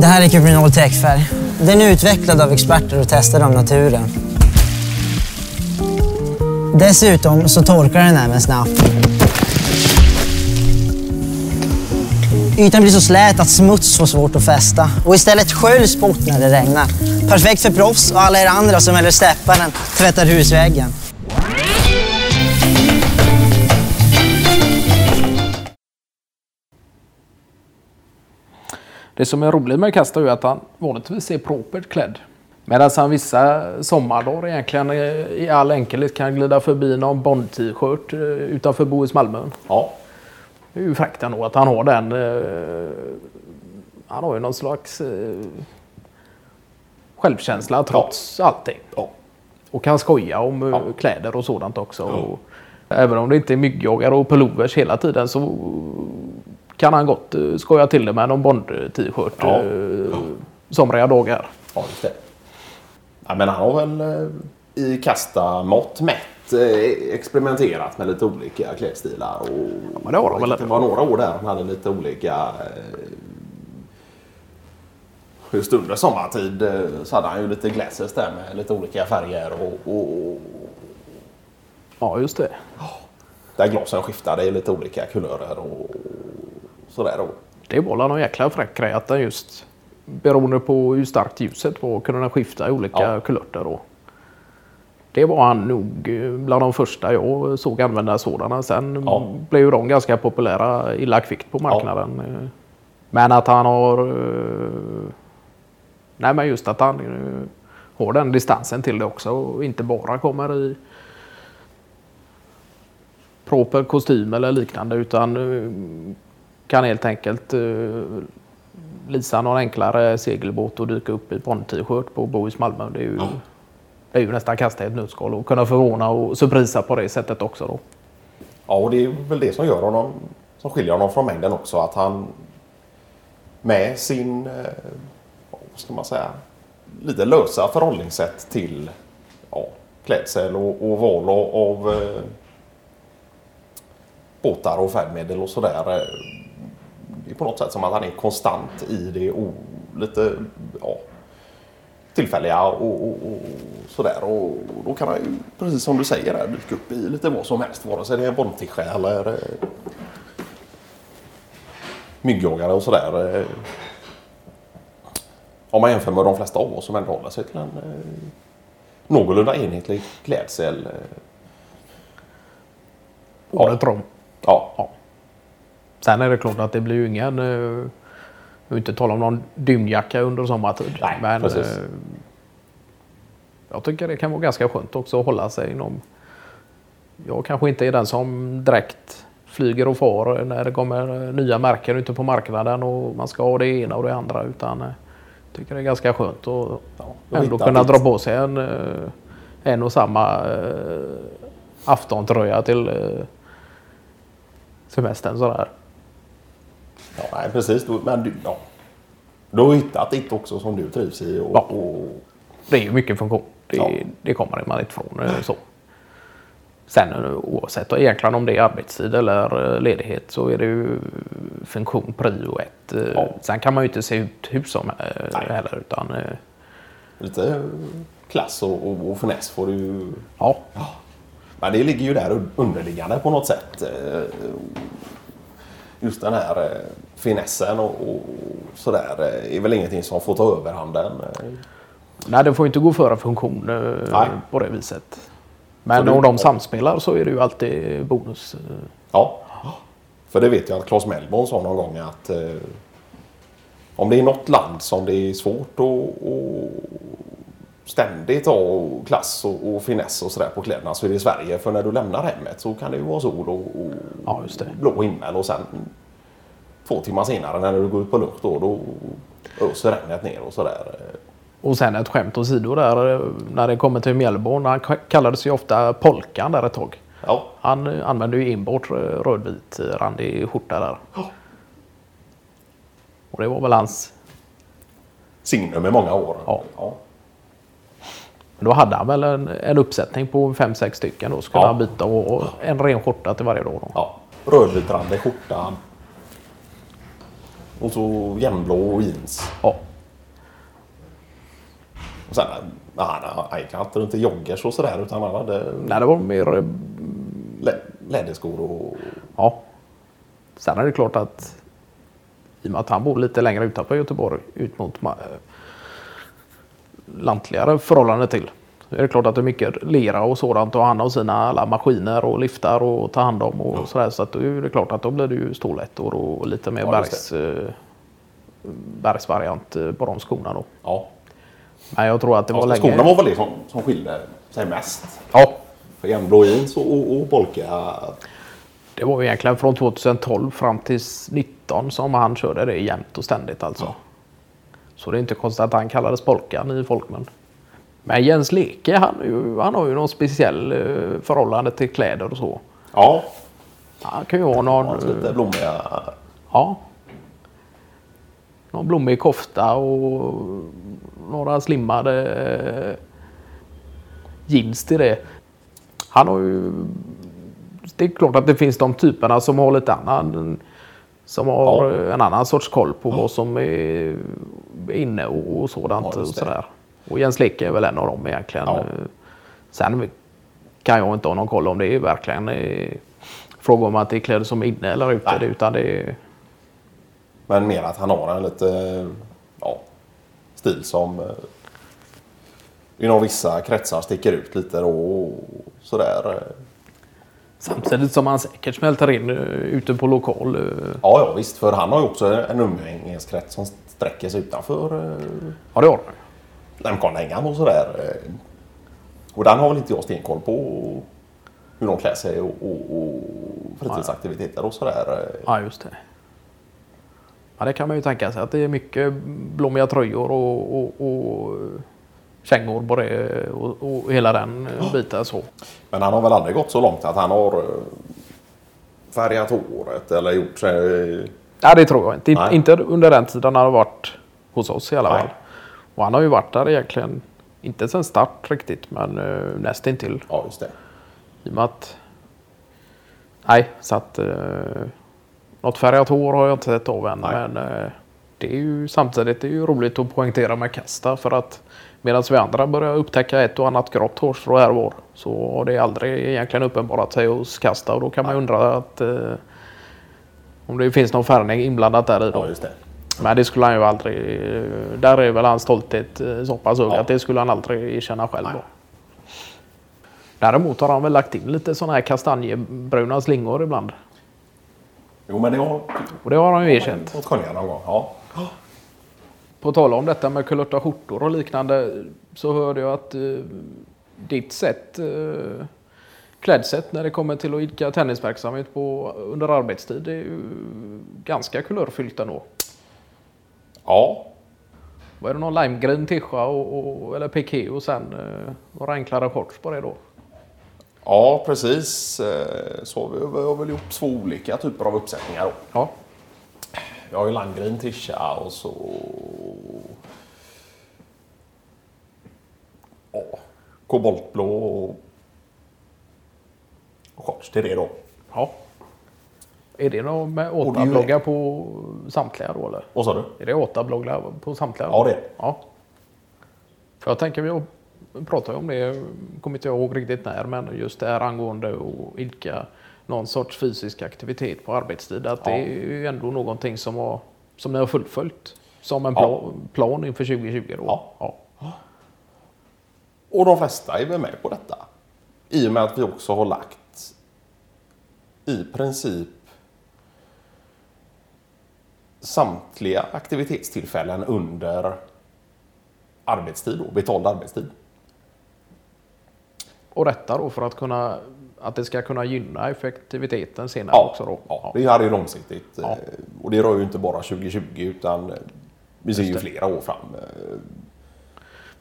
Det här är Cuprinol täckfärg. Den är utvecklad av experter och testad av naturen. Dessutom så torkar den även snabbt. Ytan blir så slät att smuts får svårt att fästa och istället sköljs bort när det regnar. Perfekt för proffs och alla er andra som hellre steppar än tvättar husväggen. Det som är roligt med Kasta är att han vanligtvis är propert klädd. Medan han vissa sommardagar egentligen i all enkelhet kan glida förbi någon Bond-t-shirt eh, utanför Bohus Malmö. Ja, Det är ju fräckt ändå att han har den. eh, Han har ju någon slags eh, självkänsla trots allting. ja. Och kan skoja om eh, Ja. kläder och sådant också. Och även om det inte är myggjagare och pullovers hela tiden så kan han gott eh, skoja till det med någon Bond-t-shirt Ja. eh, somriga dagar. Ja, just det. Ja, men han har väl eh, i kasta mått mätt experimenterat med lite olika klädstilar. Och, men det har han väl Det var några år där han hade lite olika... Just under sommartid så hade han ju lite glasses där med lite olika färger och, och, och Ja, just det. där glasen skiftade i lite olika kulörer och sådär. Och, Det var någon jäkla fräck grej att den just beroende på hur starkt ljuset var kunde den skifta i olika Ja. kulörter. Då. Det var han nog eh, bland de första jag såg använda sådana. Sen Ja. blev de ganska populära illa kvickt på marknaden. Eh, Men att han har... eh, Nej men just att han har den distansen till det också och inte bara kommer i proper kostym eller liknande utan kan helt enkelt lisa någon enklare segelbåt och dyka upp i Bond-t-shirt på Bohus Malmö. Det är ju, det är ju nästan kasta i ett nötskal och kunna förvåna och surprisa på det sättet också. Då. Ja, och det är väl det som gör honom, som skiljer honom från mängden också. Att han med sin, eh, vad ska man säga, lite lösa förhållningssätt till ja, klädsel och, och val av, av eh, båtar och färdmedel och sådär. Det är på något sätt som att han är konstant i det o, lite ja, tillfälliga och, och, och sådär. Och då kan han ju, precis som du säger, där, dyka upp i lite vad som helst. Vare sig det är bolltischa eller eh, myggjagare och sådär. eh. Om man jämför med de flesta av oss som ändå håller sig till en eh, någorlunda enhetlig klädsel. eh. Året om. Ja, Ja. Sen är det klart att det blir ju ingen... Uh, inte tala om någon dymjacka under sommartid. Nej, men precis. eh, jag tycker det kan vara ganska skönt också att hålla sig inom... Jag kanske inte är den som direkt flyger och far när det kommer nya märken ute på marknaden och man ska ha det ena och det andra. Utan eh, jag tycker det är ganska skönt att ja. Ändå kunna dra på sig en, eh, en och samma eh, aftontröja till eh, semestern sådär. Ja, nej, precis. Men du, ja. du har hittat ditt också som du trivs i. Och, Ja. och, Det är ju mycket funktion. Det, Ja. det kommer man inte ifrån. Så. Sen eh, oavsett egentligen om det är arbetstid eller eh, ledighet så är det ju funktion prio ett. Eh, Ja. Sen kan man ju inte se ut hur som Nej. heller utan lite klass och, och, och finess får du ju ja, Men det ligger ju där underliggande på något sätt. Just den här eh, finessen och, och sådär eh, är väl ingenting som får ta överhanden. eh. Nej, det får inte gå före funktion eh, Nej. på det viset. Men du- om de samspelar så är det ju alltid bonus. eh. Ja, för det vet jag att Claes Mellborn sa någon gång att eh, om det är något land som det är svårt att, att ständigt ha klass och, och finess och sådär på kläderna så är det Sverige. För när du lämnar hemmet så kan det ju vara sol och, och Ja, blå himmel och sen två timmar senare när du går ut på lunch då, då öser regnet ner och sådär. Och sen ett skämt åsido där när det kommer till Mjällborn. Han kallades ju ofta Polkan där ett tag. Ja, Han använde ju enbart rödvit randig skjorta där. Och det var väl hans... signum i många år. Ja. ja. Då hade han väl en, en uppsättning på fem sex stycken. Då skulle Ja. han byta och, och en ren skjorta till varje dag. Då. Ja, rödvitrandig skjorta. Och så jämnblå jeans. Ja. Sen, han, han gick inte runt i joggers och sådär utan han hade Nej, det var mer... eh, lä- läderskor och... Ja. Sen är det klart att i och med att han bor lite längre utanför Göteborg ut mot lantligare förhållande till. Så är det klart att det är mycket lera och sådant och han har sina alla maskiner och liftar och ta hand om och sådär. Så att då är det klart att då blir det ju stålättor och lite mer Ja, bergs, eh, bergsvariant eh, på de skorna då. Ja. Men jag tror att det var Ja, länge... Skorna var väl det som, som skilde sig mest. Ja, För jämnblå jeans och, och, och bolka. det var egentligen från 2012 fram till 2019 som han körde det jämt och ständigt alltså. Så det är inte konstigt att han kallades Polkan i folkmun. Men Jens Leke, han, ju, han har ju någon speciell eh, förhållande till kläder och så. Ja, Han kan ju ha någon... lite blommiga. Ja. Någon blommig kofta och några slimmade eh, jeans till det. Han har ju... Det är klart att det finns de typerna som har lite annan... Som har Ja. en annan sorts koll på vad som är inne och, och sådant. Ja, och sådär. Och Jens Leke är väl en av dem egentligen. Ja. Eh, Sen kan jag inte ha någon koll om det är verkligen eh, fråga om att det är kläder som är inne eller ute. Nej. Utan det är, Men mer att han har en lite ja, stil som eh, inom vissa kretsar sticker ut lite då och sådär. Samtidigt som han säkert smälter in uh, ute på lokal. eh, Ja, ja visst. För han har ju också en umgängeskrets som sträcker sig utanför eh, ja, det har han. Lemkonängan och sådär. eh. Och den har väl inte jag stenkoll på hur de klär sig och, och, och fritidsaktiviteter och sådär. eh. Ja, just det. Ja, det kan man ju tänka sig att det är mycket blommiga tröjor och, och, och kängor på det och, och hela den eh, biten så. Men han har väl aldrig gått så långt att han har eh, färgat håret eller gjort sig... Nej, det tror jag inte. In- Nej. Inte under den tiden han har varit hos oss i alla Nej. fall. Och han har ju varit där egentligen, inte sen start riktigt, men uh, nästintill. Ja, just det. I och med att... Nej, så att... Uh, något färgat hår har jag inte sett av än. Nej. Men uh, det är ju samtidigt är ju roligt att poängtera med kasta för att medan vi andra börjar upptäcka ett och annat grått hårstrå här och var så har det aldrig egentligen uppenbarat sig hos kasta och då kan man ju undra att uh, om det finns någon färgning inblandat där i då. Ja. Men det skulle han ju aldrig... eh, Där är väl hans stolthet eh, så pass hög Ja. att det skulle han aldrig erkänna själv. Nej. Däremot har han väl lagt in lite sådana här kastanjebruna slingor ibland. Jo, men det har Och det har han ju erkänt. någon gång. Ja. På tal om detta med kulörta skjortor och liknande så hörde jag att eh, ditt sätt, eh, klädsätt när det kommer till att idka tennisverksamhet på, under arbetstid är ju ganska kulörfyllt ändå. ja, Var det någon limegreen tischa och, och, eller piké och sen eh, några enklare shorts på det då? Ja, precis. Eh, Så vi vi har väl gjort två olika typer av uppsättningar. Då. Ja. Jag har ju landgreen tisha och så... Ja, koboltblå och och shorts till det då. ja. Är det någon med Och åtabloggar på samtliga då eller? Vad sa du? Är det åtabloggar på samtliga? Ja, det är. Ja. För jag tänker, vi pratade ju om det, kommer inte jag ihåg riktigt när, men just det här angående att idka någon sorts fysisk aktivitet på arbetstid. Att det Ja. är ju ändå någonting som, har, som ni har fullföljt som en Ja. plan, plan inför 2020 då. Ja. Och de flesta är väl med på detta. I och med att vi också har lagt i princip samtliga aktivitetstillfällen under arbetstid, då, betald arbetstid. Och detta då för att, kunna, att det ska kunna gynna effektiviteten senare Ja, också då. ja, det här är långsiktigt. Ja. eh, Och det rör ju inte bara 2020 utan eh, vi ser ju flera år fram. eh,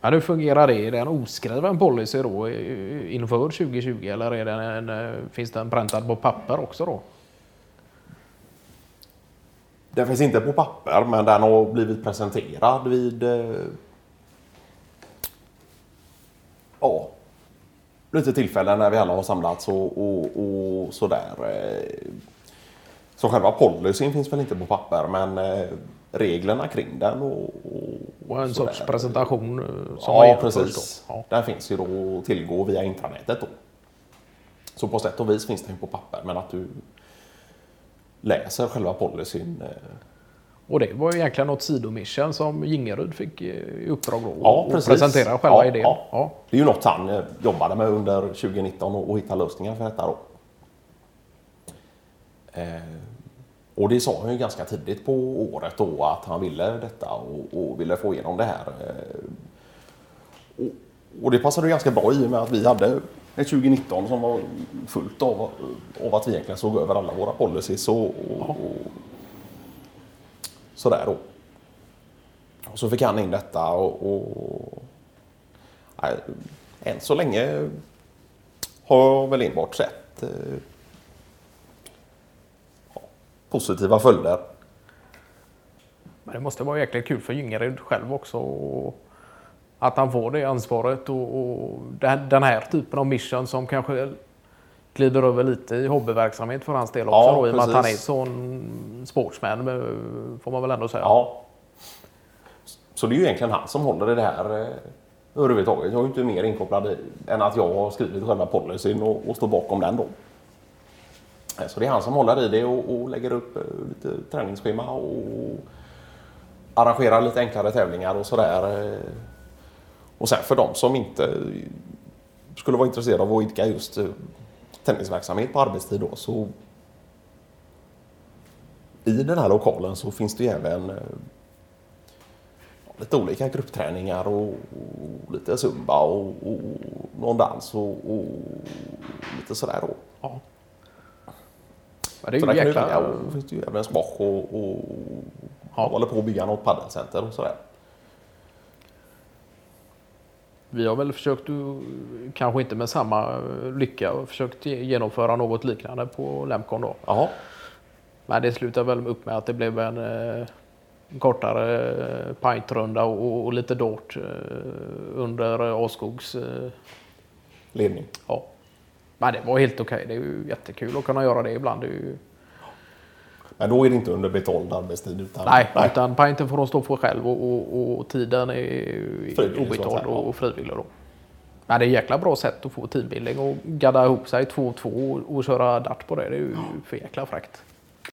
Men hur fungerar det? Är det en oskriven policy då inför 2020 eller är det en, eh, finns den präntad på papper också då? Den finns inte på papper men den har blivit presenterad vid eh, ja, lite tillfällen när vi alla har samlats och, och, och sådär. eh. Så själva policyn finns väl inte på papper men eh, reglerna kring den och, och, Och en Sådär. sorts presentation eh, som Ja, precis. Då. Ja. Den finns ju då att tillgå via intranätet då. Så på sätt och vis finns den på papper, men att du läser själva policyn. Och det var egentligen något sidomission som Gingerud fick eh, i uppdrag då. Ja, och presentera själva Ja, idén. ja. Ja. Det är ju något han eh, jobbade med under 2019 och, och hitta lösningar för detta då. Eh, och det sa han ju ganska tidigt på året då att han ville detta och, och ville få igenom det här. Eh, och, och det passade ganska bra i och med att vi hade ett 2019 som var fullt av, av att vi egentligen såg över alla våra policies och, och sådär då. Och så fick han in detta och, och nej, än så länge har jag väl enbart sett eh, positiva följder. Men det måste vara jäkligt kul för Gyngered själv också. Att han får det ansvaret och, och den den här typen av mission som kanske glider över lite i hobbyverksamhet för hans del också. Ja, då, I och med att han är sån sportsman eh, får man väl ändå säga. Ja. Så det är ju egentligen han som håller i det här eh, överhuvudtaget. Jag är ju inte mer inkopplad än att jag har skrivit själva policyn och, och står bakom den då. Eh, Så det är han som håller i det och, och lägger upp lite träningsschema och arrangerar lite enklare tävlingar och sådär. Och sen för de som inte skulle vara intresserade av att idka just tennisverksamhet på arbetstid då så i den här lokalen så finns det ju även eh, lite olika gruppträningar och, och lite zumba och, och någon dans och, och lite sådär då. Ja. Men det är Så ju kan du jäkla... välja. Och det finns det ju även squash och, och Ja. håller på att bygga något paddelcenter och sådär. Vi har väl försökt, uh, kanske inte med samma uh, lycka, försökt ge- genomföra något liknande på Lemcon då. Jaha. Men det slutade väl upp med att det blev en eh, kortare eh, pintrunda och, och lite dort eh, under eh, Åskogs... Eh, Ledning. ja. Men det var helt okej. Det är ju jättekul att kunna göra det ibland. Det är ju, Men då är det inte under betald arbetstid utan... nej, utan pinten får de stå för själv och, och, och tiden är Frivillig, obetald och, och frivillig. Då. Men det är ett jäkla bra sätt att få teambuilding och gadda ihop sig två och två och, och köra dart på det. Det är ju för jäkla fräckt.